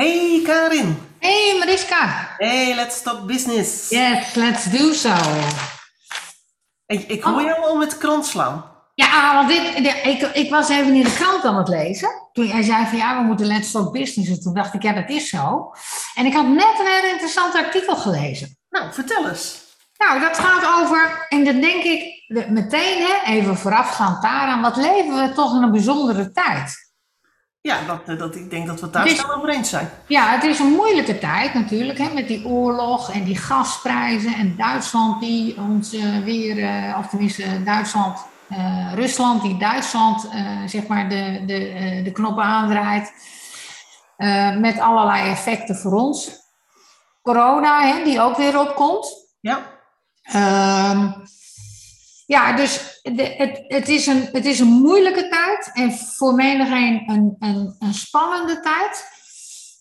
Hey Karin. Hey Mariska. Hey, let's talk business. Yes, let's do so. Ik, ik hoor Oh. jou al met de krant slaan. Ja, want dit, ik, ik was even in de krant aan het lezen. Toen jij zei van ja, we moeten let's talk business. En toen dacht ik, ja, dat is zo. En ik had net een heel interessant artikel gelezen. Nou, vertel eens. Nou, dat gaat over, en dan denk ik meteen, hè, even voorafgaand daaraan, wat leven we toch in een bijzondere tijd. Ja, dat, eh, dat, ik denk dat we het daar snel over eens zijn. Ja, het is een moeilijke tijd natuurlijk, hè, met die oorlog en die gasprijzen en Duitsland die ons eh, weer, eh, of tenminste Duitsland, Rusland die Duitsland, zeg maar, de, de, de knoppen aandraait, met allerlei effecten voor ons. Corona, hè, die ook weer opkomt. Ja, Ehm, ja, dus de, het, het, is een, het is een moeilijke tijd en voor menigeen een, een, een spannende tijd.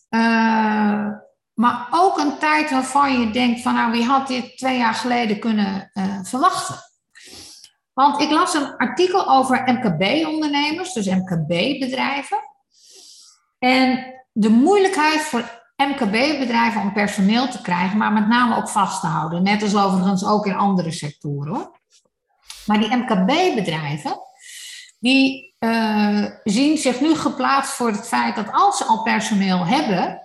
Eh, maar ook een tijd waarvan je denkt van nou, wie had dit twee jaar geleden kunnen eh, verwachten? Want ik las een artikel over MKB-ondernemers, dus MKB-bedrijven. En de moeilijkheid voor MKB-bedrijven om personeel te krijgen, maar met name ook vast te houden. Net als overigens ook in andere sectoren. Hoor. Maar die MKB-bedrijven, die eh, zien zich nu geplaatst voor het feit dat als ze al personeel hebben,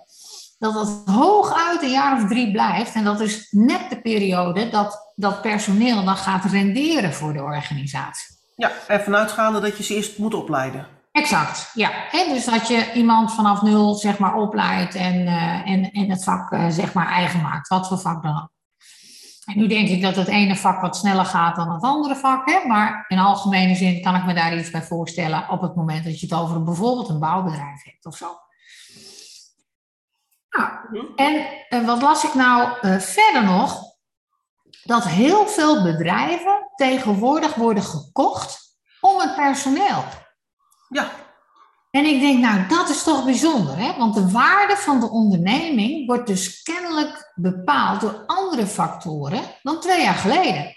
dat dat hooguit een jaar of drie blijft. En dat is net de periode dat dat personeel dan gaat renderen voor de organisatie. ja, ervan uitgaande dat je ze eerst moet opleiden. Exact, ja. Hè, dus dat je iemand vanaf nul zeg maar opleidt en, eh, en, en het vak eh, zeg maar eigen maakt, wat voor vak dan ook. En nu denk ik dat het ene vak wat sneller gaat dan het andere vak, hè? maar in algemene zin kan ik me daar iets bij voorstellen op het moment dat je het over bijvoorbeeld een bouwbedrijf hebt of zo. Nou, en eh, wat las ik nou eh, verder nog? Dat heel veel bedrijven tegenwoordig worden gekocht om het personeel. Ja, En ik denk, nou, dat is toch bijzonder, hè? Want de waarde van de onderneming wordt dus kennelijk bepaald door andere factoren dan twee jaar geleden.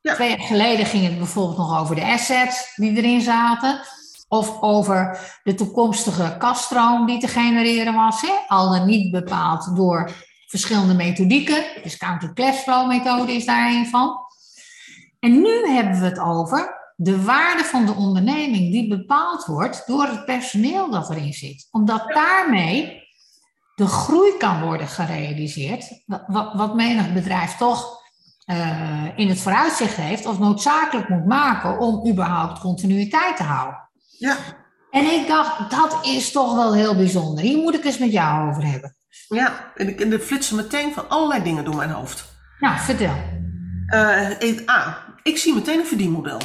Ja. Twee jaar geleden ging het bijvoorbeeld nog over de assets die erin zaten. Of over de toekomstige kaststroom die te genereren was. Hè? Al dan niet bepaald door verschillende methodieken. De discounted cashflow methode is daar een van. En nu hebben we het over de waarde van de onderneming die bepaald wordt door het personeel dat erin zit. Omdat daarmee de groei kan worden gerealiseerd, wat, wat menig bedrijf toch eh, in het vooruitzicht heeft of noodzakelijk moet maken om überhaupt continuïteit te houden. ja, En ik dacht, dat is toch wel heel bijzonder. Hier moet ik eens met jou over hebben. ja. En, ik, en er flitsen meteen van allerlei dingen door mijn hoofd. Nou, vertel. Eh, A, ik zie meteen een verdienmodel.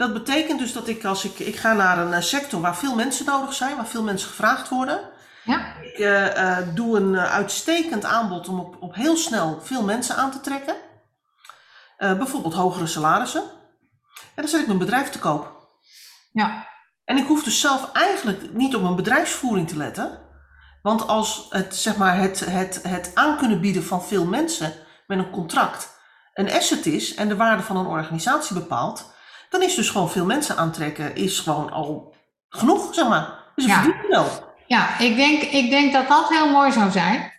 Dat betekent dus dat ik als ik, ik ga naar een eh, sector waar veel mensen nodig zijn, waar veel mensen gevraagd worden. Ja, Ik eh, eh, doe een uitstekend aanbod om op, op heel snel veel mensen aan te trekken. Bijvoorbeeld hogere salarissen. En dan zet ik mijn bedrijf te koop. ja, En ik hoef dus zelf eigenlijk niet op mijn bedrijfsvoering te letten. Want als het, zeg maar, het, het, het aan kunnen bieden van veel mensen met een contract een asset is en de waarde van een organisatie bepaalt, dan is dus gewoon veel mensen aantrekken is gewoon al genoeg, zeg maar. Dus Ja. verdienmodel. Ja, ik denk, ik denk dat dat heel mooi zou zijn.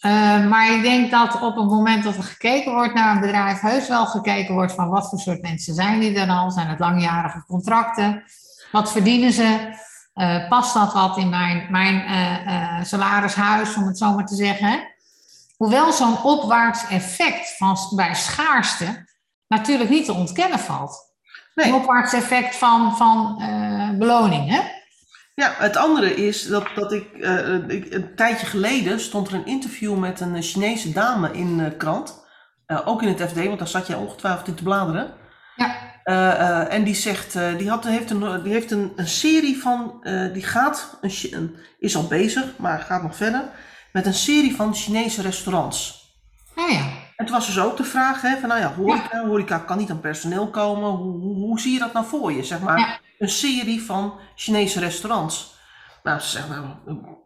Eh, maar ik denk dat op het moment dat er gekeken wordt naar een bedrijf, heus wel gekeken wordt van wat voor soort mensen zijn die er al? Zijn het langjarige contracten? Wat verdienen ze? Eh, past dat wat in mijn, mijn eh, salarishuis, om het zo maar te zeggen? Hoewel zo'n opwaarts effect van, bij schaarste natuurlijk niet te ontkennen valt. Nee. Opwaarts effect van, van eh, beloning, hè? Ja, het andere is dat, dat ik, eh, ik- Een tijdje geleden stond er een interview met een Chinese dame in de krant. Eh, ook in het FD, want daar zat jij ongetwijfeld in te bladeren. Ja. En die zegt, die, had, heeft, een, die heeft een, een serie van, die gaat, een, is al bezig, maar gaat nog verder, met een serie van Chinese restaurants. Nou ja. Toen was dus ook de vraag, hè, van nou ja, horeca, horeca kan niet aan personeel komen. Hoe, hoe, hoe zie je dat nou voor je, zeg maar? Ja. Een serie van Chinese restaurants. Nou, ze zeggen, nou, een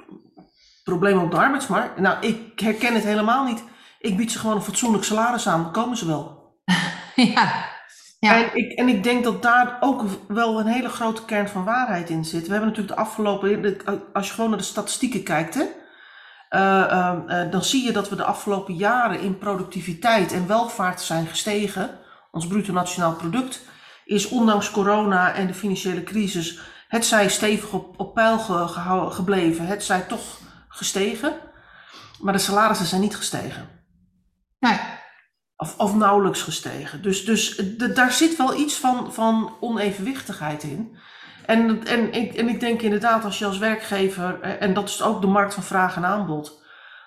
probleem op de arbeidsmarkt. Nou, ik herken het helemaal niet. Ik bied ze gewoon een fatsoenlijk salaris aan, dan komen ze wel. Ja, Ja. En, ik, en ik denk dat daar ook wel een hele grote kern van waarheid in zit. We hebben natuurlijk de afgelopen, als je gewoon naar de statistieken kijkt, hè, dan zie je dat we de afgelopen jaren in productiviteit en welvaart zijn gestegen. Ons bruto nationaal product is ondanks corona en de financiële crisis, het zij stevig op, op peil ge, gebleven, het zij toch gestegen. Maar de salarissen zijn niet gestegen. Nee. Of, of nauwelijks gestegen. Dus, dus de, daar zit wel iets van, van onevenwichtigheid in. En, en, ik, en ik denk inderdaad, als je als werkgever, en dat is ook de markt van vraag en aanbod,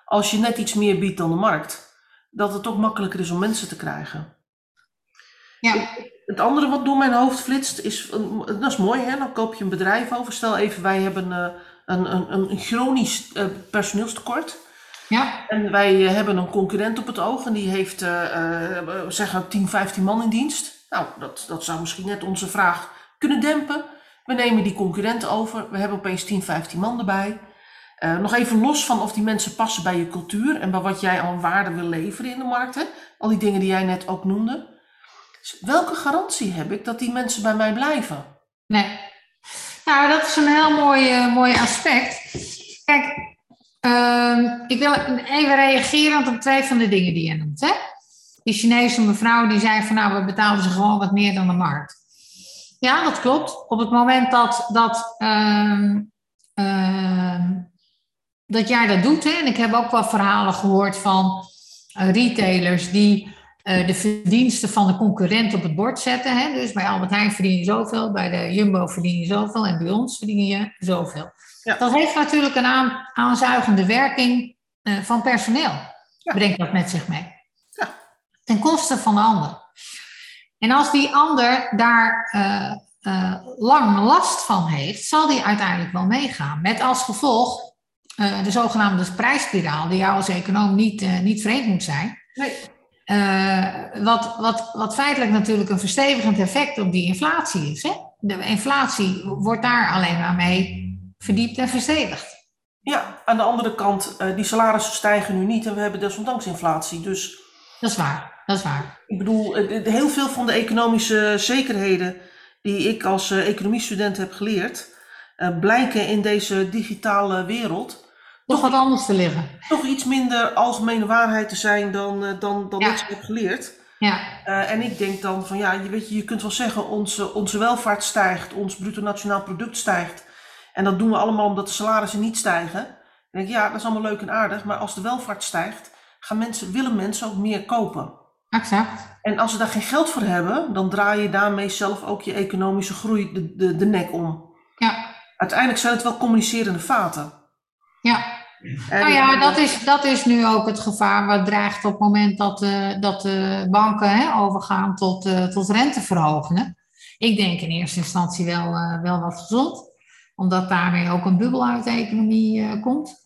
als je net iets meer biedt dan de markt, dat het ook makkelijker is om mensen te krijgen. Ja. Het andere wat door mijn hoofd flitst, is, dat is mooi, hè? dan koop je een bedrijf over. Stel even, wij hebben uh, een, een, een, chronisch uh, personeelstekort. Ja. En wij eh, hebben een concurrent op het oog en die heeft, zeggen, 10, 15 man in dienst. Nou, dat, dat zou misschien net onze vraag kunnen dempen. We nemen die concurrent over. We hebben opeens 10, 15 man erbij. Uh, nog even los van of die mensen passen bij je cultuur en bij wat jij aan waarde wil leveren in de markt. Hè? Al die dingen die jij net ook noemde. Welke garantie heb ik dat die mensen bij mij blijven? Nee. Nou, dat is een heel mooi, uh, aspect. Kijk, uh, ik wil even reageren op twee van de dingen die je noemt. Hè? Die Chinese mevrouw die zei van nou, we betalen ze gewoon wat meer dan de markt. Ja, dat klopt. Op het moment dat, dat, uh, uh, dat jij dat doet, hè, en ik heb ook wel verhalen gehoord van uh, retailers die uh, de verdiensten van de concurrent op het bord zetten. Hè. Dus bij Albert Heijn verdien je zoveel, bij de Jumbo verdien je zoveel en bij ons verdien je zoveel. Ja. Dat heeft natuurlijk een aan, aanzuigende werking uh, van personeel. Ja. Brengt dat met zich mee. Ja. Ten koste van de ander. En als die ander daar uh, uh, lang last van heeft, zal die uiteindelijk wel meegaan. Met als gevolg uh, de zogenaamde prijsspiraal, die jou als econoom niet, niet vreemd moet zijn. Nee. wat, wat, wat feitelijk natuurlijk een verstevigend effect op die inflatie is. Hè? De inflatie wordt daar alleen maar mee verdiept en verstevigd. Ja, aan de andere kant, die salarissen stijgen nu niet en we hebben desondanks inflatie. Dus... Dat is waar dat is waar. Ik bedoel, heel veel van de economische zekerheden die ik als uh, economiestudent heb geleerd, uh, blijken in deze digitale wereld. Toch wat anders te liggen. Toch iets minder algemene waarheid te zijn dan, uh, dan, dan ja. ik heb geleerd. Ja. en ik denk dan van ja, je, weet je, je kunt wel zeggen, onze, onze welvaart stijgt, ons bruto nationaal product stijgt. En dat doen we allemaal omdat de salarissen niet stijgen. Dan denk ik, ja, dat is allemaal leuk en aardig, maar als de welvaart stijgt, gaan mensen, willen mensen ook meer kopen. Exact. En als ze daar geen geld voor hebben, dan draai je daarmee zelf ook je economische groei de, de, de nek om. Ja. Uiteindelijk zijn het wel communicerende vaten. Ja. En, nou ja, dat is, dat is nu ook het gevaar wat dreigt op het moment dat, uh, dat de banken hè, overgaan tot, uh, tot renteverhogingen. Ik denk in eerste instantie wel, uh, wel wat gezond, omdat daarmee ook een bubbel uit de economie komt.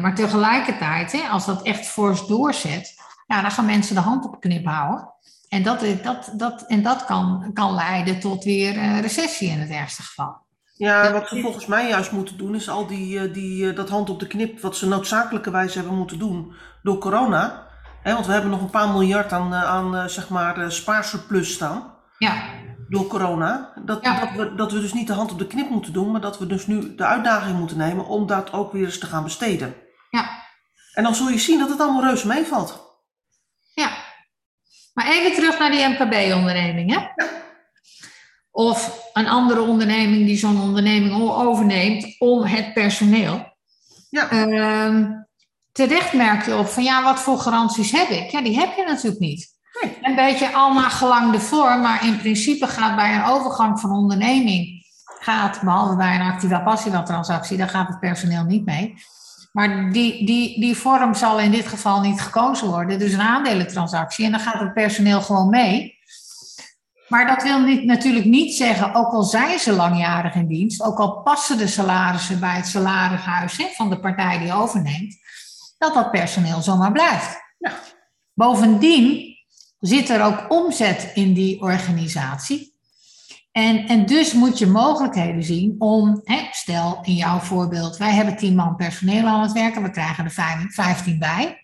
maar tegelijkertijd, hè, als dat echt fors doorzet, ja, dan gaan mensen de hand op de knip houden. En dat, dat, dat, en dat kan, kan leiden tot weer een recessie in het ergste geval. Ja, wat ze volgens mij juist moeten doen, is al die, die, dat hand op de knip, wat ze noodzakelijkerwijs hebben moeten doen door corona. Hè, want we hebben nog een paar miljard aan, aan zeg maar, spaarsurplus staan. Ja. Door corona. Dat, ja. dat, we, dat we dus niet de hand op de knip moeten doen, maar dat we dus nu de uitdaging moeten nemen om dat ook weer eens te gaan besteden. Ja. En dan zul je zien dat het allemaal reuze meevalt. Maar even terug naar die MKB-onderneming, hè? Ja. Of een andere onderneming die zo'n onderneming overneemt om het personeel. Ja. Uh, terecht merk je op van ja, wat voor garanties heb ik? Ja, die heb je natuurlijk niet. Nee. Een beetje allemaal gelang de vorm, maar in principe gaat bij een overgang van onderneming, gaat, behalve bij een activa passiva transactie, daar gaat het personeel niet mee. Maar die, die, die vorm zal in dit geval niet gekozen worden. Dus een aandelentransactie. En dan gaat het personeel gewoon mee. Maar dat wil niet, natuurlijk niet zeggen, ook al zijn ze langjarig in dienst, ook al passen de salarissen bij het salarishuis hè, van de partij die overneemt, dat dat personeel zomaar blijft. Ja. Bovendien zit er ook omzet in die organisatie. En, en dus moet je mogelijkheden zien om, hè, stel in jouw voorbeeld, wij hebben 10 man personeel aan het werken, we krijgen er 15 bij.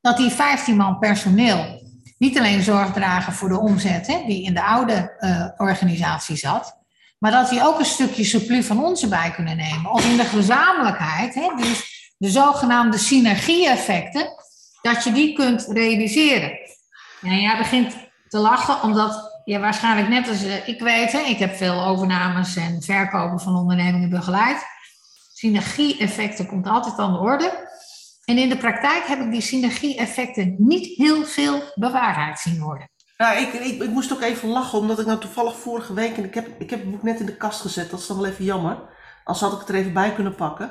Dat die 15 man personeel niet alleen zorg dragen voor de omzet hè, die in de oude uh, organisatie zat, maar dat die ook een stukje surplus van onze bij kunnen nemen. Of in de gezamenlijkheid, hè, dus de zogenaamde synergie-effecten, dat je die kunt realiseren. En jij begint te lachen omdat je waarschijnlijk net als uh, ik weet, hè, ik heb veel overnames en verkopen van ondernemingen begeleid. Synergie-effecten komt altijd aan de orde. En in de praktijk heb ik die synergie-effecten niet heel veel bewaarheid zien worden. Nou, ik, ik, ik, moest ook even lachen, omdat ik nou toevallig vorige week, en ik heb, ik heb het boek net in de kast gezet, dat is dan wel even jammer. Als had ik het er even bij kunnen pakken.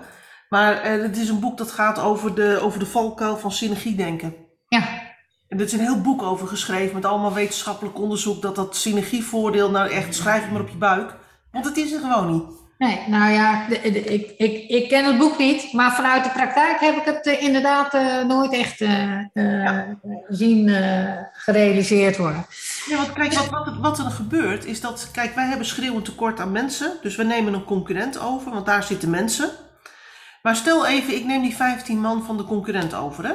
Maar eh, het is een boek dat gaat over de, over de valkuil van synergiedenken. Ja. En er is een heel boek over geschreven met allemaal wetenschappelijk onderzoek dat dat synergievoordeel, nou echt, schrijf het maar op je buik. Want het is er gewoon niet. Nee, nou ja, de, ik, ik, ik ken het boek niet, maar vanuit de praktijk heb ik het uh, inderdaad uh, nooit echt uh, ja. zien gerealiseerd worden. Ja, want kijk, wat, wat, wat, er gebeurt is dat, kijk, wij hebben schreeuwend tekort aan mensen, dus we nemen een concurrent over, want daar zitten mensen. Maar stel even, ik neem die 15 man van de concurrent over, hè?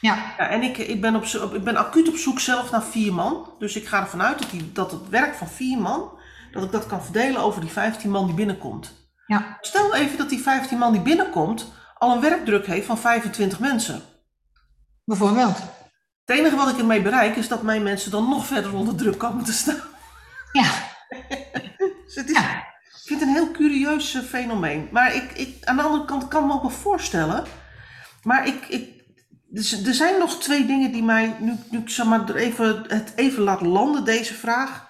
Ja. ja en ik, ik, ben op, ik ben acuut op zoek zelf naar vier man, dus ik ga ervan uit dat, die, dat het werk van vier man dat ik dat kan verdelen over die 15 man die binnenkomt. Ja. Stel even dat die 15 man die binnenkomt al een werkdruk heeft van 25 mensen. Bijvoorbeeld. Het enige wat ik ermee bereik is dat mijn mensen dan nog verder onder druk komen te staan. Ja. dus het is, ja. Ik vind het een heel curieus eh, fenomeen. Maar ik, ik, aan de andere kant kan ik me ook wel voorstellen. Maar ik, ik, dus er zijn nog twee dingen die mij, nu, nu ik zeg maar even, het even laat landen, deze vraag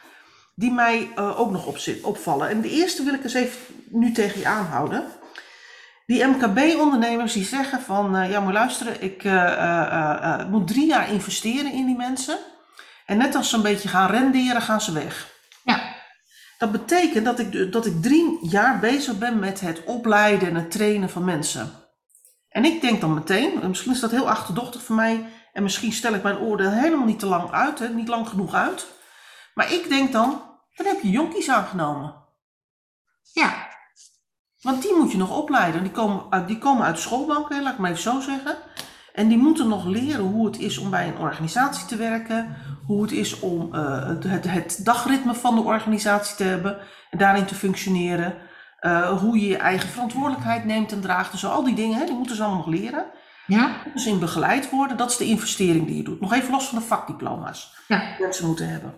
die mij uh, ook nog op opvallen. En de eerste wil ik eens even nu tegen je aanhouden. Die MKB-ondernemers die zeggen van, uh, ja maar luisteren, ik uh, moet drie jaar investeren in die mensen. En net als ze een beetje gaan renderen, gaan ze weg. Ja. Dat betekent dat ik, dat ik drie jaar bezig ben met het opleiden en het trainen van mensen. En ik denk dan meteen, misschien is dat heel achterdochtig voor mij, en misschien stel ik mijn oordeel helemaal niet te lang uit, hè, niet lang genoeg uit. Maar ik denk dan, dan heb je jonkies aangenomen. Ja. Want die moet je nog opleiden. Die komen uit, die komen uit schoolbanken, laat ik maar even zo zeggen. En die moeten nog leren hoe het is om bij een organisatie te werken. Hoe het is om uh, het, het, dagritme van de organisatie te hebben. En daarin te functioneren. Uh, hoe je je eigen verantwoordelijkheid neemt en draagt. Dus al die dingen, hè, die moeten ze allemaal nog leren. Ja. Dus in begeleid worden, dat is de investering die je doet. Nog even los van de vakdiploma's ja. die mensen moeten hebben.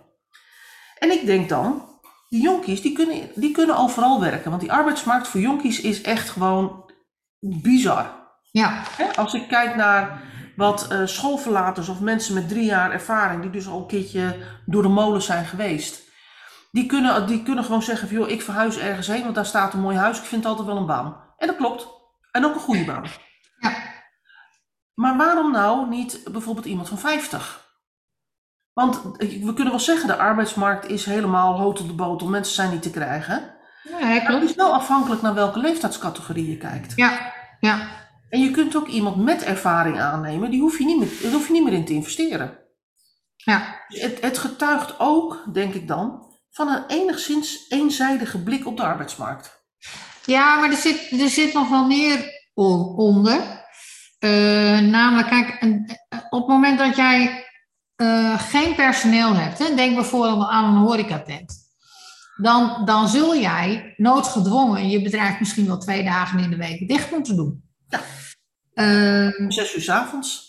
En ik denk dan, die jonkies die kunnen, die kunnen overal werken. Want die arbeidsmarkt voor jonkies is echt gewoon bizar. Ja. Als ik kijk naar wat uh, schoolverlaters of mensen met drie jaar ervaring, die dus al een keertje door de molen zijn geweest. Die kunnen, die kunnen gewoon zeggen van, joh, ik verhuis ergens heen, want daar staat een mooi huis. Ik vind altijd wel een baan. En dat klopt. En ook een goede baan. Ja. Maar waarom nou niet bijvoorbeeld iemand van 50? Want we kunnen wel zeggen, de arbeidsmarkt is helemaal hotel de botel, mensen zijn niet te krijgen. Ja, klopt. Het is wel afhankelijk naar welke leeftijdscategorie je kijkt. Ja, ja. En je kunt ook iemand met ervaring aannemen, die hoef je niet meer, hoef je niet meer in te investeren. Ja. Het, het getuigt ook, denk ik dan, van een enigszins eenzijdige blik op de arbeidsmarkt. Ja, maar er zit, er zit nog wel meer onder. Uh, namelijk, kijk, op het moment dat jij uh, geen personeel hebt, hè, denk bijvoorbeeld aan een horecatent, dan, dan zul jij noodgedwongen je bedrijf misschien wel twee dagen in de week dicht moeten doen. Ja. Uh, om zes uur s avonds.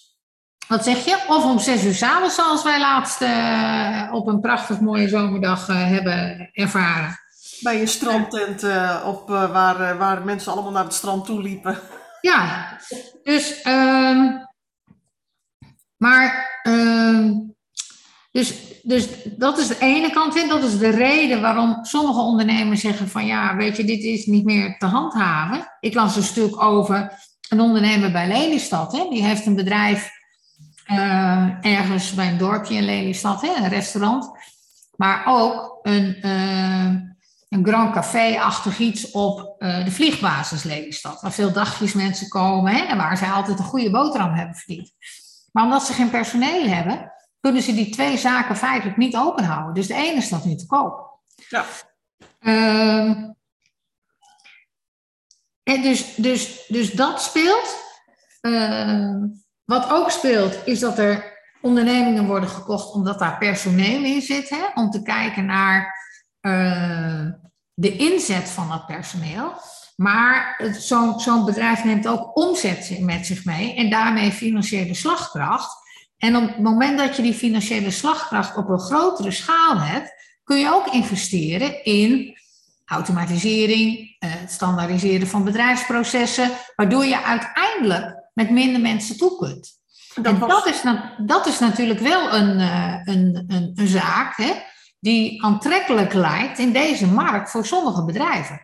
Wat zeg je? Of om zes uur s avonds, zoals wij laatst uh, op een prachtig mooie zomerdag hebben ervaren. Bij een strandtent op, waar, waar mensen allemaal naar het strand toe liepen. Ja, dus, uh, maar Ehm, dus, dus dat is de ene kant. En dat is de reden waarom sommige ondernemers zeggen van ja, weet je, dit is niet meer te handhaven. Ik las een stuk over een ondernemer bij Lelystad. Hè? Die heeft een bedrijf uh, ergens bij een dorpje in Lelystad, hè? een restaurant. Maar ook een, uh, een Grand Café-achtig iets op uh, de vliegbasis Lelystad. Waar veel dagjes mensen komen hè? en waar zij altijd een goede boterham hebben verdiend. Maar omdat ze geen personeel hebben, kunnen ze die twee zaken feitelijk niet openhouden. Dus de ene staat nu te koop. Ja. Uh, en dus, dus, dus dat speelt. Wat ook speelt, is dat er ondernemingen worden gekocht omdat daar personeel in zit, hè? om te kijken naar uh, de inzet van dat personeel. Maar zo'n zo'n bedrijf neemt ook omzet met zich mee en daarmee financiële slagkracht. En op het moment dat je die financiële slagkracht op een grotere schaal hebt, kun je ook investeren in automatisering, eh, het standaardiseren van bedrijfsprocessen, waardoor je uiteindelijk met minder mensen toe kunt. Dat en dat, is, dat is natuurlijk wel een, eh, een, een, een zaak hè, die aantrekkelijk lijkt in deze markt voor sommige bedrijven.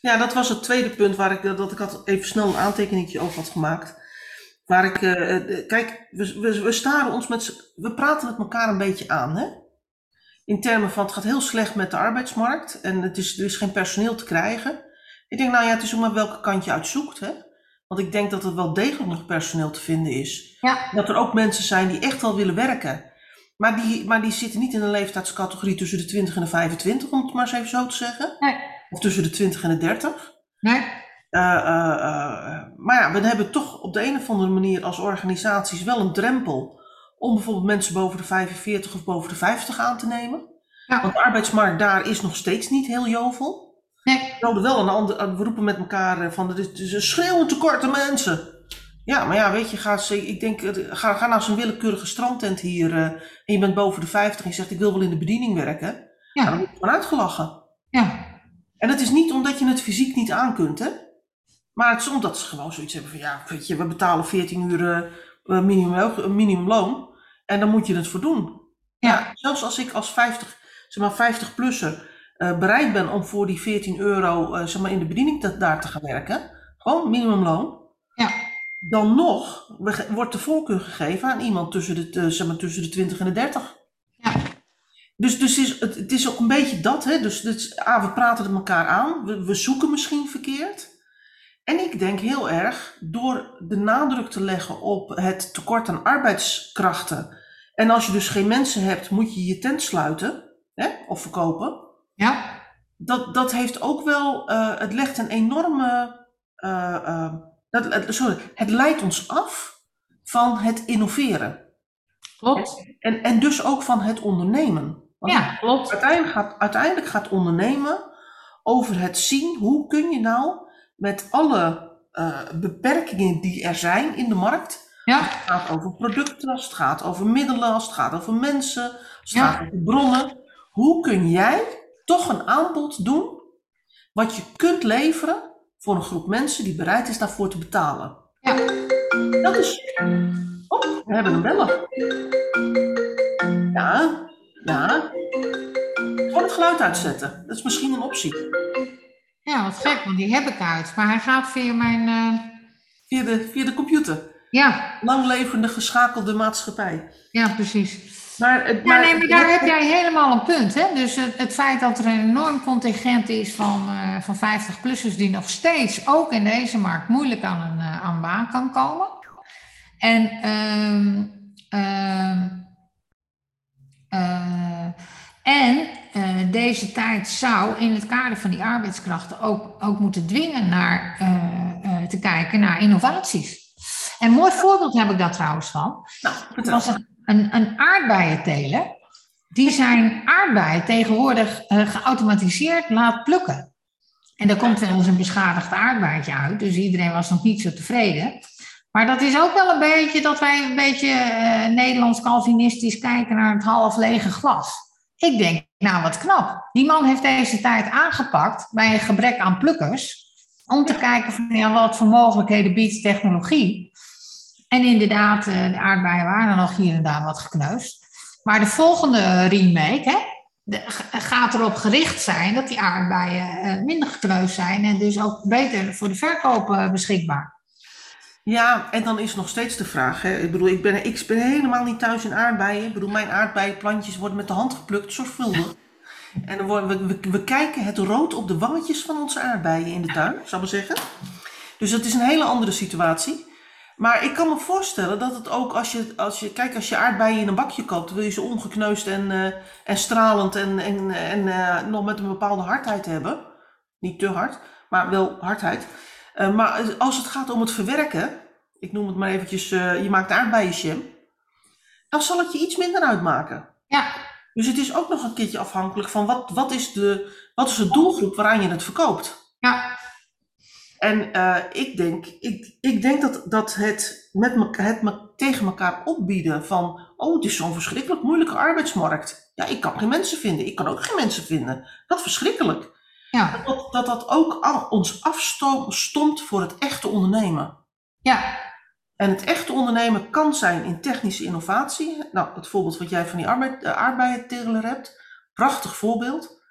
Ja, dat was het tweede punt waar ik, dat ik had even snel een aantekeningetje over had gemaakt. Waar ik, uh, kijk, we, we, we staren ons met, we praten met elkaar een beetje aan, hè? In termen van het gaat heel slecht met de arbeidsmarkt en het is, er is geen personeel te krijgen. Ik denk, nou ja, het is ook maar welke kant je uitzoekt, hè? Want ik denk dat er wel degelijk nog personeel te vinden is. Ja. Dat er ook mensen zijn die echt wel willen werken. Maar die, maar die zitten niet in een leeftijdscategorie tussen de 20 en de 25, om het maar eens even zo te zeggen. Nee. Of tussen de 20 en de 30. Nee. Uh, uh, uh, maar ja, we hebben toch op de een of andere manier als organisaties wel een drempel om bijvoorbeeld mensen boven de 45 of boven de 50 aan te nemen. Ja. Want de arbeidsmarkt daar is nog steeds niet heel jovel. Nee. We, wel een ander, we roepen met elkaar eh, van het is een schreeuwend tekort aan mensen. Ja, maar ja, weet je, ga, ik denk, ga, ga naar zo'n willekeurige strandtent hier uh, en je bent boven de 50 en je zegt ik wil wel in de bediening werken. Ja. dan word je gewoon uitgelachen. Ja. En dat is niet omdat je het fysiek niet aan kunt, hè. Maar het is omdat ze gewoon zoiets hebben van, ja, weet je, we betalen 14 uur uh, minimum, minimumloon en dan moet je het voor doen. Ja. ja zelfs als ik als 50, zeg maar 50-plusser uh, bereid ben om voor die 14 euro uh, zeg maar in de bediening te, daar te gaan werken, gewoon minimumloon, ja. dan nog wordt de voorkeur gegeven aan iemand tussen de, uh, zeg maar, tussen de 20 en de 30. Ja. Dus, dus is, het, het, is ook een beetje dat, hè? Dus, dus ah, we praten het elkaar aan, we, we zoeken misschien verkeerd. En ik denk heel erg, door de nadruk te leggen op het tekort aan arbeidskrachten. En als je dus geen mensen hebt, moet je je tent sluiten hè, of verkopen. Ja. Dat, dat heeft ook wel, uh, het legt een enorme, uh, uh, dat, sorry, het leidt ons af van het innoveren. Klopt. En, en dus ook van het ondernemen. Want ja, klopt. Uiteindelijk gaat, uiteindelijk gaat ondernemen over het zien, hoe kun je nou met alle beperkingen die er zijn in de markt, ja. Het gaat over producten, als het gaat over middelen, als het gaat over mensen, als het ja. gaat over bronnen. Hoe kun jij toch een aanbod doen wat je kunt leveren voor een groep mensen die bereid is daarvoor te betalen. Ja. Dat is. Oh, we hebben een beller. Ja, ja. Gewoon het geluid uitzetten. Dat is misschien een optie. Ja, wat gek, want die heb ik uit. Maar hij gaat via mijn. Uh... Via, de, via de computer. Ja. Langlevende geschakelde maatschappij. Ja, precies. Maar, het, maar, ja, nee, maar daar heb jij helemaal een punt. Hè? Dus het, het feit dat er een enorm contingent is van, uh, van 50-plussers die nog steeds, ook in deze markt, moeilijk aan een uh, aan baan kan komen. En, uh, en deze tijd zou in het kader van die arbeidskrachten ook, ook moeten dwingen naar te kijken naar innovaties. En een mooi voorbeeld heb ik daar trouwens van. Nou, was een, een, aardbeienteler. Die zijn aardbeien tegenwoordig uh, geautomatiseerd laat plukken. En daar komt wel eens een beschadigd aardbeidje uit. Dus iedereen was nog niet zo tevreden. Maar dat is ook wel een beetje dat wij een beetje uh, Nederlands Calvinistisch kijken naar het half lege glas. Ik denk, nou wat knap. Die man heeft deze tijd aangepakt bij een gebrek aan plukkers. Om te kijken van ja, wat voor mogelijkheden biedt technologie. En inderdaad, eh, de aardbeien waren nog hier en daar wat gekneusd. Maar de volgende remake hè, gaat erop gericht zijn dat die aardbeien eh, minder gekneusd zijn en dus ook beter voor de verkoop eh, beschikbaar. Ja, en dan is nog steeds de vraag. Hè? Ik bedoel, ik ben, ik ben helemaal niet thuis in aardbeien. Ik bedoel, mijn aardbeienplantjes worden met de hand geplukt, zorgvuldig. En dan worden we, we, kijken het rood op de wangetjes van onze aardbeien in de tuin, zou ik zeggen. Dus dat is een hele andere situatie. Maar ik kan me voorstellen dat het ook als je, als je kijk, als je aardbeien in een bakje koopt, wil je ze ongekneusd en, uh, en stralend en, en, en uh, nog met een bepaalde hardheid hebben. Niet te hard, maar wel hardheid. Uh, maar als het gaat om het verwerken, ik noem het maar eventjes, je maakt aardbeienjam. dan zal het je iets minder uitmaken. Ja, Dus het is ook nog een keertje afhankelijk van wat, wat, is, de, wat is de doelgroep waaraan je het verkoopt. ja, En eh, ik denk, ik, ik denk dat, dat het, met me, het me tegen elkaar opbieden van, oh het is zo'n verschrikkelijk moeilijke arbeidsmarkt. Ja, ik kan geen mensen vinden, ik kan ook geen mensen vinden. Wat verschrikkelijk. ja, Dat dat, dat ook ons afstomt voor het echte ondernemen. ja, En het echte ondernemen kan zijn in technische innovatie. Nou, het voorbeeld wat jij van die arbeid, aardbeienteler hebt. Prachtig voorbeeld.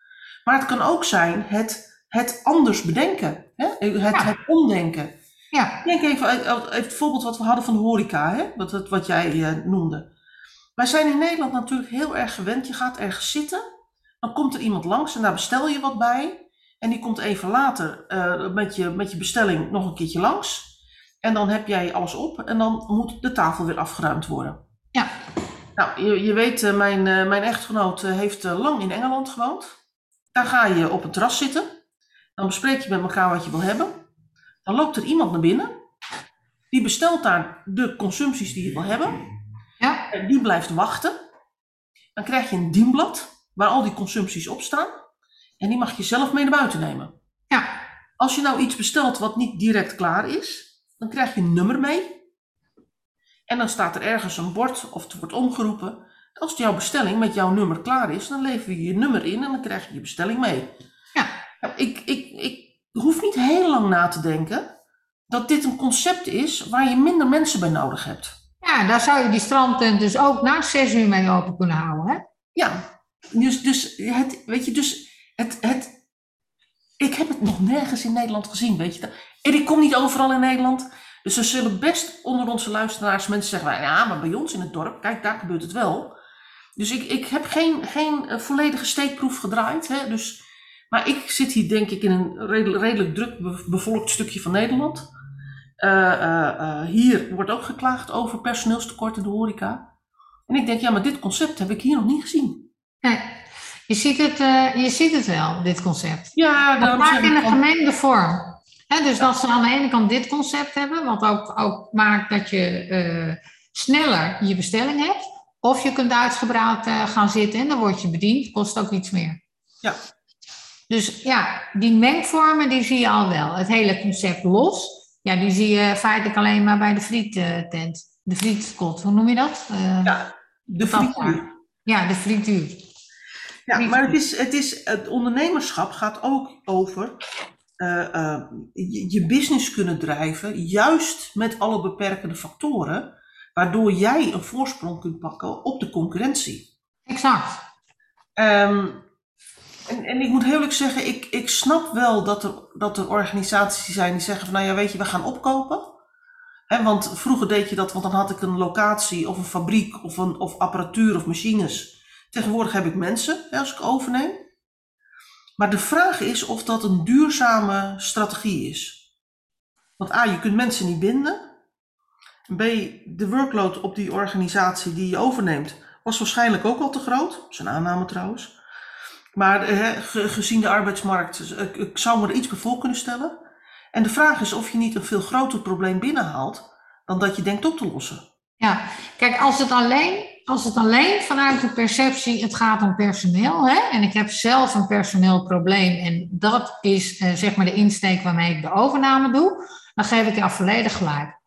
Maar het kan ook zijn het, het anders bedenken. Hè? Het, Ja. het omdenken. ja, Denk even het voorbeeld wat we hadden van de horeca. Hè? Wat, wat, jij eh, noemde. Wij zijn in Nederland natuurlijk heel erg gewend. Je gaat ergens zitten. Dan komt er iemand langs en daar bestel je wat bij. En die komt even later eh, met, je, met je bestelling nog een keertje langs. En dan heb jij alles op en dan moet de tafel weer afgeruimd worden. Ja. Nou, je, je weet, eh, mijn, eh, mijn echtgenoot heeft lang in Engeland gewoond. Daar ga je op een terras zitten. Dan bespreek je met elkaar wat je wil hebben. Dan loopt er iemand naar binnen. Die bestelt daar de consumpties die je wil hebben. ja, En die blijft wachten. Dan krijg je een dienblad waar al die consumpties op staan. En die mag je zelf mee naar buiten nemen. ja, Als je nou iets bestelt wat niet direct klaar is, dan krijg je een nummer mee. En dan staat er ergens een bord of het wordt omgeroepen. Als jouw bestelling met jouw nummer klaar is, dan lever je je nummer in en dan krijg je je bestelling mee. Ja. Nou, ik, ik, ik hoef niet heel lang na te denken dat dit een concept is waar je minder mensen bij nodig hebt. ja, daar zou je die strandtent dus ook na zes uur mee open kunnen houden, hè? Ja, dus, dus het, weet je, dus het, het, ik heb het nog nergens in Nederland gezien, weet je. En ik kom niet overal in Nederland. Dus er zullen best onder onze luisteraars mensen zeggen, ja, maar bij ons in het dorp, kijk, daar gebeurt het wel. Dus ik, ik heb geen, geen eh, volledige steekproef gedraaid. Hè, dus, maar ik zit hier denk ik in een redelijk, redelijk druk be- bevolkt stukje van Nederland. Eh, eh, eh, hier wordt ook geklaagd over personeelstekort in de horeca. En ik denk, ja, maar dit concept heb ik hier nog niet gezien. Nee. Je ziet het, je ziet het wel, dit concept. Ja, vaak zeg in een van- gemengde vorm. Dus dat ze aan de ene kant dit concept hebben, wat ook, ook maakt dat je sneller je bestelling hebt. Of je kunt uitgebreid gaan zitten en dan word je bediend, kost ook iets meer. Ja. Dus ja, die mengvormen die zie je al wel. Het hele concept los, ja, die zie je feitelijk alleen maar bij de friettent. De frietkot, hoe noem je dat? Eh, Ja, de frituur. ja, de frituur. Ja, maar het, is, het, is, het ondernemerschap gaat ook over eh, eh, je, je business kunnen drijven, juist met alle beperkende factoren, waardoor jij een voorsprong kunt pakken op de concurrentie. Exact. Ehm, en, en ik moet heel eerlijk zeggen, ik, ik snap wel dat er, dat er organisaties zijn die zeggen van, nou ja, weet je, we gaan opkopen. Want vroeger deed je dat, want dan had ik een locatie of een fabriek of, een, of apparatuur of machines. Tegenwoordig heb ik mensen als ik overneem. Maar de vraag is of dat een duurzame strategie is. Want A, je kunt mensen niet binden. B, de workload op die organisatie die je overneemt was waarschijnlijk ook al te groot. Dat is een aanname trouwens. Maar eh, ge- gezien de arbeidsmarkt, eh, ik, ik zou me er iets bij voor kunnen stellen. En de vraag is of je niet een veel groter probleem binnenhaalt dan dat je denkt op te lossen. Ja, kijk, als het alleen, als het alleen vanuit de perceptie, het gaat om personeel, hè, en ik heb zelf een personeelprobleem en dat is eh, zeg maar de insteek waarmee ik de overname doe, dan geef ik jou volledig gelijk.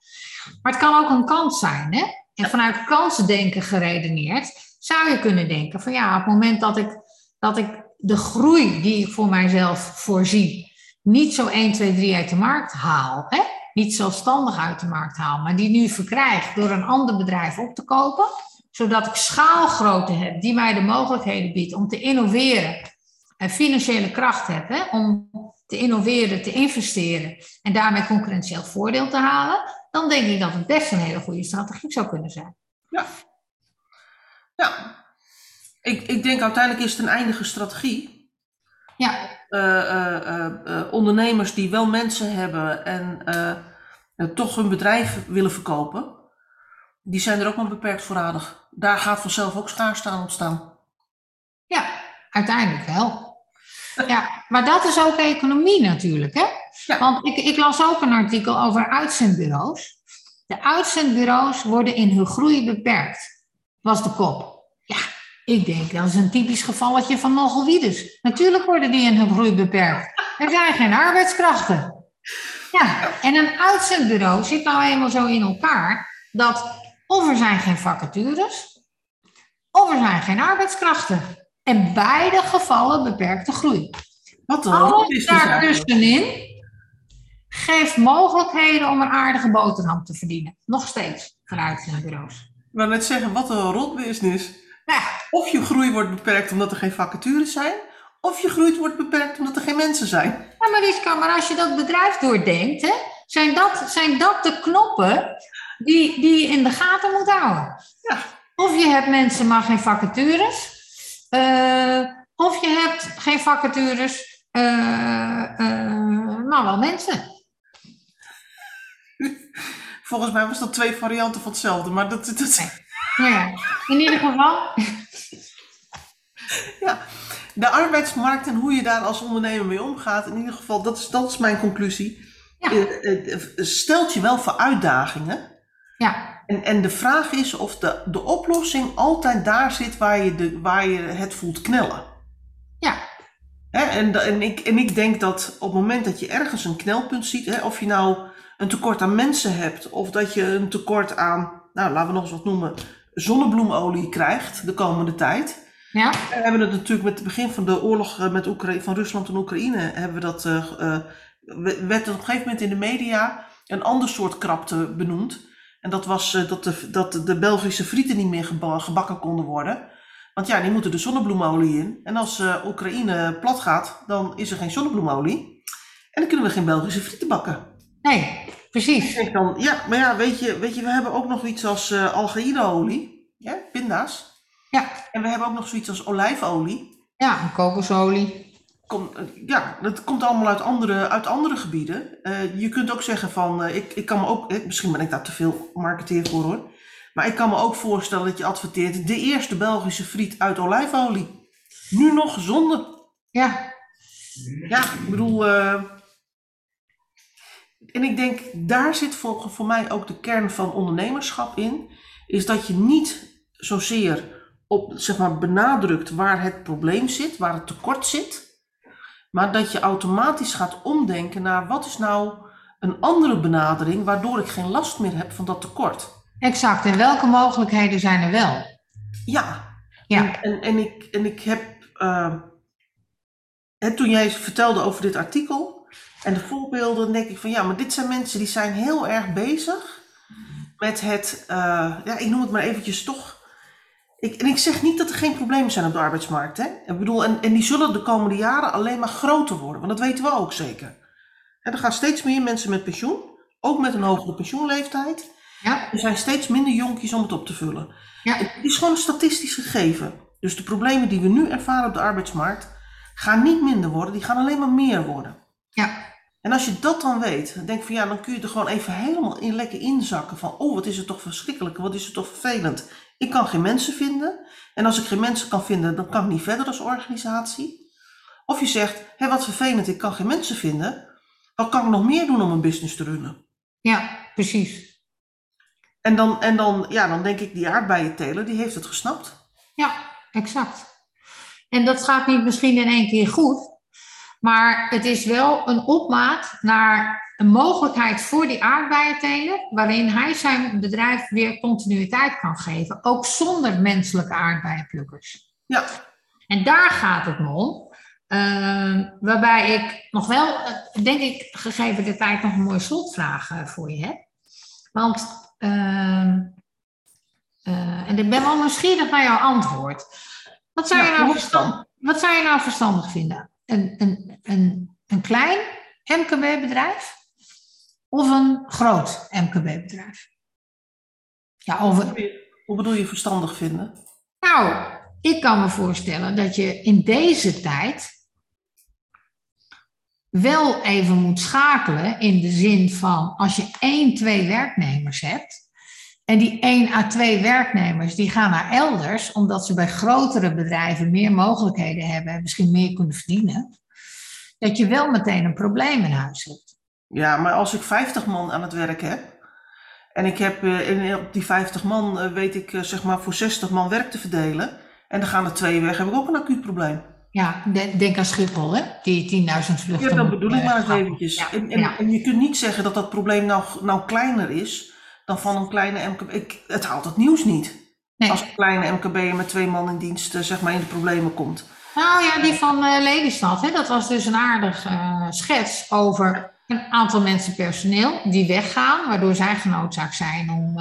Maar het kan ook een kans zijn, hè? En vanuit kansdenken geredeneerd zou je kunnen denken van ja, op het moment dat ik, dat ik de groei die ik voor mijzelf voorzie, niet zo 1, 2, 3 uit de markt haal, hè? niet zelfstandig uit de markt haal, maar die nu verkrijg door een ander bedrijf op te kopen, zodat ik schaalgrootte heb die mij de mogelijkheden biedt om te innoveren en financiële kracht heb hè, om te innoveren, te investeren en daarmee concurrentieel voordeel te halen, dan denk ik dat het best een hele goede strategie zou kunnen zijn. Ja, ik, ik denk uiteindelijk is het een eindige strategie. Ja, Eh, eh, eh, ondernemers die wel mensen hebben en toch hun bedrijf willen verkopen, die zijn er ook maar beperkt voorradig. Daar gaat vanzelf ook schaarste aan ontstaan. ja, uiteindelijk wel. Ja, maar dat is ook economie natuurlijk, hè? Ja. Want ik, ik las ook een artikel over uitzendbureaus. De uitzendbureaus worden in hun groei beperkt. was de kop. Ik denk dat is een typisch gevalletje van nogelwieders. Natuurlijk worden die in hun groei beperkt. Er zijn geen arbeidskrachten. Ja, en een uitzendbureau zit nou eenmaal zo in elkaar dat of er zijn geen vacatures, of er zijn geen arbeidskrachten. En beide gevallen beperkte groei. Wat Alles rotbusiness eigenlijk. daartussenin geeft mogelijkheden om een aardige boterham te verdienen. Nog steeds voor uitzendbureaus. Ik wou net zeggen, wat een rotbusiness. Ja, Of je groei wordt beperkt omdat er geen vacatures zijn, of je groei wordt beperkt omdat er geen mensen zijn. Ja, Mariska, maar als je dat bedrijf doordenkt, hè, zijn, dat, zijn dat de knoppen die, die je in de gaten moet houden? Ja. Of je hebt mensen, maar geen vacatures. eh, of je hebt geen vacatures, eh, eh, maar wel mensen. Volgens mij was dat twee varianten van hetzelfde, maar dat, dat, Nou ja, in ieder geval. ja. De arbeidsmarkt en hoe je daar als ondernemer mee omgaat, in ieder geval, dat is, dat is mijn conclusie. Ja. Eh, eh, stelt je wel voor uitdagingen. Ja, En, en de vraag is of de, de oplossing altijd daar zit waar je, de, waar je het voelt knellen. ja, Hè, en, en, ik, en ik denk dat op het moment dat je ergens een knelpunt ziet, hè, of je nou een tekort aan mensen hebt, of dat je een tekort aan, nou laten we nog eens wat noemen, zonnebloemolie krijgt de komende tijd. ja, We hebben het natuurlijk met het begin van de oorlog eh, met Oekra- van Rusland en Oekraïne, hebben we dat, eh, eh, we- werd er op een gegeven moment in de media een ander soort krapte benoemd. En dat was dat, de, dat de Belgische frieten niet meer geba- gebakken konden worden. Want ja, die moeten de zonnebloemolie in. En als Oekraïne plat gaat, dan is er geen zonnebloemolie. En dan kunnen we geen Belgische frieten bakken. nee, precies. Dan, ja, maar ja, weet je, weet je we hebben ook nog iets als eh algaïdeolie, ja, pinda's. Ja, En we hebben ook nog zoiets als olijfolie. ja, en kokosolie. Kom, eh, ja, dat komt allemaal uit andere, uit andere gebieden. Eh, je kunt ook zeggen van, ik, ik kan me ook, eh, misschien ben ik daar te veel marketeer voor hoor. Maar ik kan me ook voorstellen dat je adverteert de eerste Belgische friet uit olijfolie. Nu nog gezonde. Ja, Ja, ik bedoel. En ik denk, daar zit voor, voor mij ook de kern van ondernemerschap in. Is dat je niet zozeer op, zeg maar, benadrukt waar het probleem zit, waar het tekort zit. Maar dat je automatisch gaat omdenken naar wat is nou een andere benadering waardoor ik geen last meer heb van dat tekort. exact. En welke mogelijkheden zijn er wel? Ja, Ja, En, en, ik, en ik heb, eh, hè, toen jij vertelde over dit artikel en de voorbeelden, dan denk ik van ja, maar dit zijn mensen die zijn heel erg bezig met het, eh, ja, ik noem het maar eventjes toch. Ik, en ik zeg niet dat er geen problemen zijn op de arbeidsmarkt. Hè? Ik bedoel, en, en die zullen de komende jaren alleen maar groter worden, want dat weten we ook zeker. Er gaan steeds meer mensen met pensioen, ook met een hogere pensioenleeftijd. ja, Er zijn steeds minder jonkjes om het op te vullen. ja, Het is gewoon een statistisch gegeven. Dus de problemen die we nu ervaren op de arbeidsmarkt gaan niet minder worden, die gaan alleen maar meer worden. En als je dat dan weet, dan denk ik van ja, dan kun je er gewoon even helemaal in lekker inzakken van oh, wat is het toch verschrikkelijk, wat is het toch vervelend. Ik kan geen mensen vinden. En als ik geen mensen kan vinden, dan kan ik niet verder als organisatie. Of je zegt, hé, wat vervelend, ik kan geen mensen vinden. Wat kan ik nog meer doen om een business te runnen? ja, precies. En dan, en dan, ja, dan denk ik, die aardbeienteler, die heeft het gesnapt. Ja, exact. En dat gaat niet misschien in één keer goed, maar het is wel een opmaat naar een mogelijkheid voor die aardbeienteler, waarin hij zijn bedrijf weer continuïteit kan geven, ook zonder menselijke aardbeienplukkers. Ja, En daar gaat het me om. Ehm, waarbij ik nog wel, eh, denk ik, gegeven de tijd nog een mooie slotvraag eh, voor je heb. Want, ehm, eh, en ik ben wel nieuwsgierig naar jouw antwoord. Wat zou, Ja, je, nou verstand, wat zou je nou verstandig vinden? Een, een, een, een klein MKB-bedrijf of een groot MKB-bedrijf? Ja, een, hoe bedoel je verstandig vinden? nou, ik kan me voorstellen dat je in deze tijd wel even moet schakelen in de zin van als je één, twee werknemers hebt en die één à twee werknemers die gaan naar elders omdat ze bij grotere bedrijven meer mogelijkheden hebben en misschien meer kunnen verdienen, dat je wel meteen een probleem in huis hebt. Ja, maar als ik 50 man aan het werk heb En ik heb eh, in, op die 50 man, eh, weet ik, eh, zeg maar voor 60 man werk te verdelen. En dan gaan er twee weg, heb ik ook een acuut probleem. Ja, de- denk aan Schiphol, hè? Die 10.000 vluchten. Ja, dat bedoel ik maar eens eventjes. Ja, En, en, ja. en je kunt niet zeggen dat dat probleem nou, nou kleiner is dan van een kleine MKB. Ik, het haalt het nieuws niet. Nee. Als een kleine MKB met twee man in dienst, eh, zeg maar, in de problemen komt. Nou ja, die van eh, Lelystad, hè, dat was dus een aardig eh, schets over een aantal mensen personeel die weggaan, waardoor zij genoodzaakt zijn om,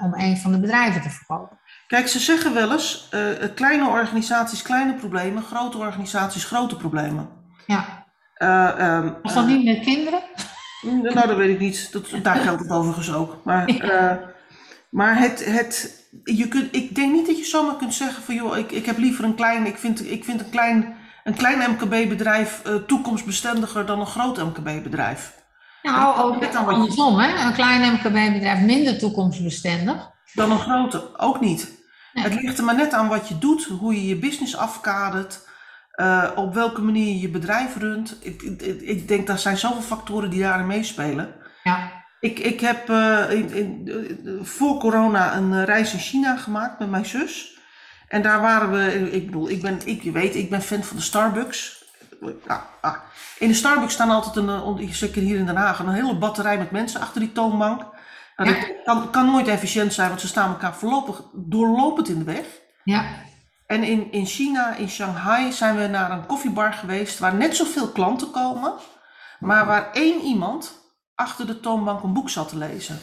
om een van de bedrijven te verkopen. Kijk, ze zeggen wel eens, kleine organisaties kleine problemen, grote organisaties grote problemen. Ja, Eh, ehm, was dat niet met kinderen? Mm, Nou, dat weet ik niet. Dat, daar geldt het overigens ook. Maar, eh, maar het, het, je kunt, ik denk niet dat je zomaar kunt zeggen van joh, ik, ik heb liever een klein, ik vind, ik vind een klein, een klein MKB-bedrijf eh, toekomstbestendiger dan een groot MKB-bedrijf. Nou, ook andersom, hè? Een klein MKB-bedrijf minder toekomstbestendig. Dan een grote, ook niet. Nee. Het ligt er maar net aan wat je doet, hoe je je business afkadert, eh, op welke manier je bedrijf runt. Ik, ik, ik denk dat zijn zoveel factoren die daarin meespelen. Ja, Ik, ik heb eh, in, in, eh, voor corona een reis in China gemaakt met mijn zus. En daar waren we, ik bedoel, ik ben, ik, je weet, ik ben fan van de Starbucks. Ah, ah. In de Starbucks staan altijd een, zeker hier in Den Haag, een hele batterij met mensen achter die toonbank. Nou, Ja. dat kan, kan nooit efficiënt zijn, want ze staan elkaar voorlopig doorlopend in de weg. ja, En in, in China, in Shanghai, zijn we naar een koffiebar geweest waar net zoveel klanten komen, maar waar één iemand achter de toonbank een boek zat te lezen.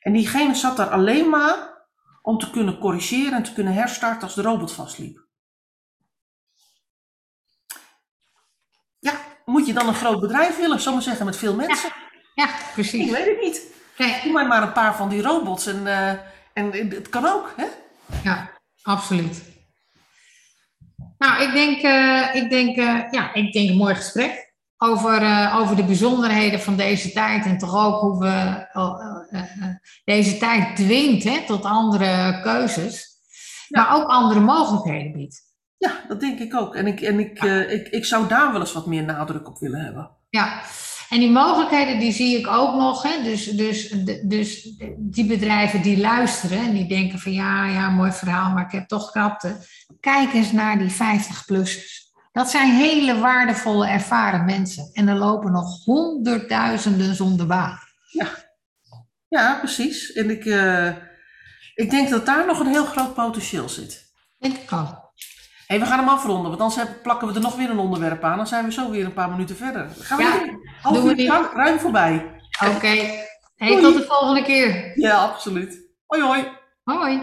En diegene zat daar alleen maar om te kunnen corrigeren en te kunnen herstarten als de robot vastliep. Ja, moet je dan een groot bedrijf willen, zal ik maar zeggen, met veel mensen? ja, Ik precies. weet het niet. Nee, Doe mij maar een paar van die robots en, eh, en het kan ook, hè? Ja, absoluut. Nou, ik denk, eh, ik denk, eh, ja, ik denk een mooi gesprek over, eh, over de bijzonderheden van deze tijd en toch ook hoe we deze tijd dwingt hè, tot andere keuzes, maar ook andere mogelijkheden biedt. Ja, dat denk ik ook. En ik, en ik, ik, ik zou daar wel eens wat meer nadruk op willen hebben. Ja, en die mogelijkheden die zie ik ook nog. Hè? Dus, dus, dus die bedrijven die luisteren en die denken van ja, ja, mooi verhaal, maar ik heb toch krapte. Kijk eens naar die 50-plussers. Dat zijn hele waardevolle, ervaren mensen. En er lopen nog honderdduizenden zonder baan. Ja, precies. En ik, eh, ik denk dat daar nog een heel groot potentieel zit. Denk ik ook. Hé, we gaan hem afronden, want anders plakken we er nog weer een onderwerp aan. Dan zijn we zo weer een paar minuten verder. Gaan we Ja? Half uur ruim, voorbij. Oké. Hey, tot de volgende keer. Ja, absoluut. Hoi hoi. Hoi.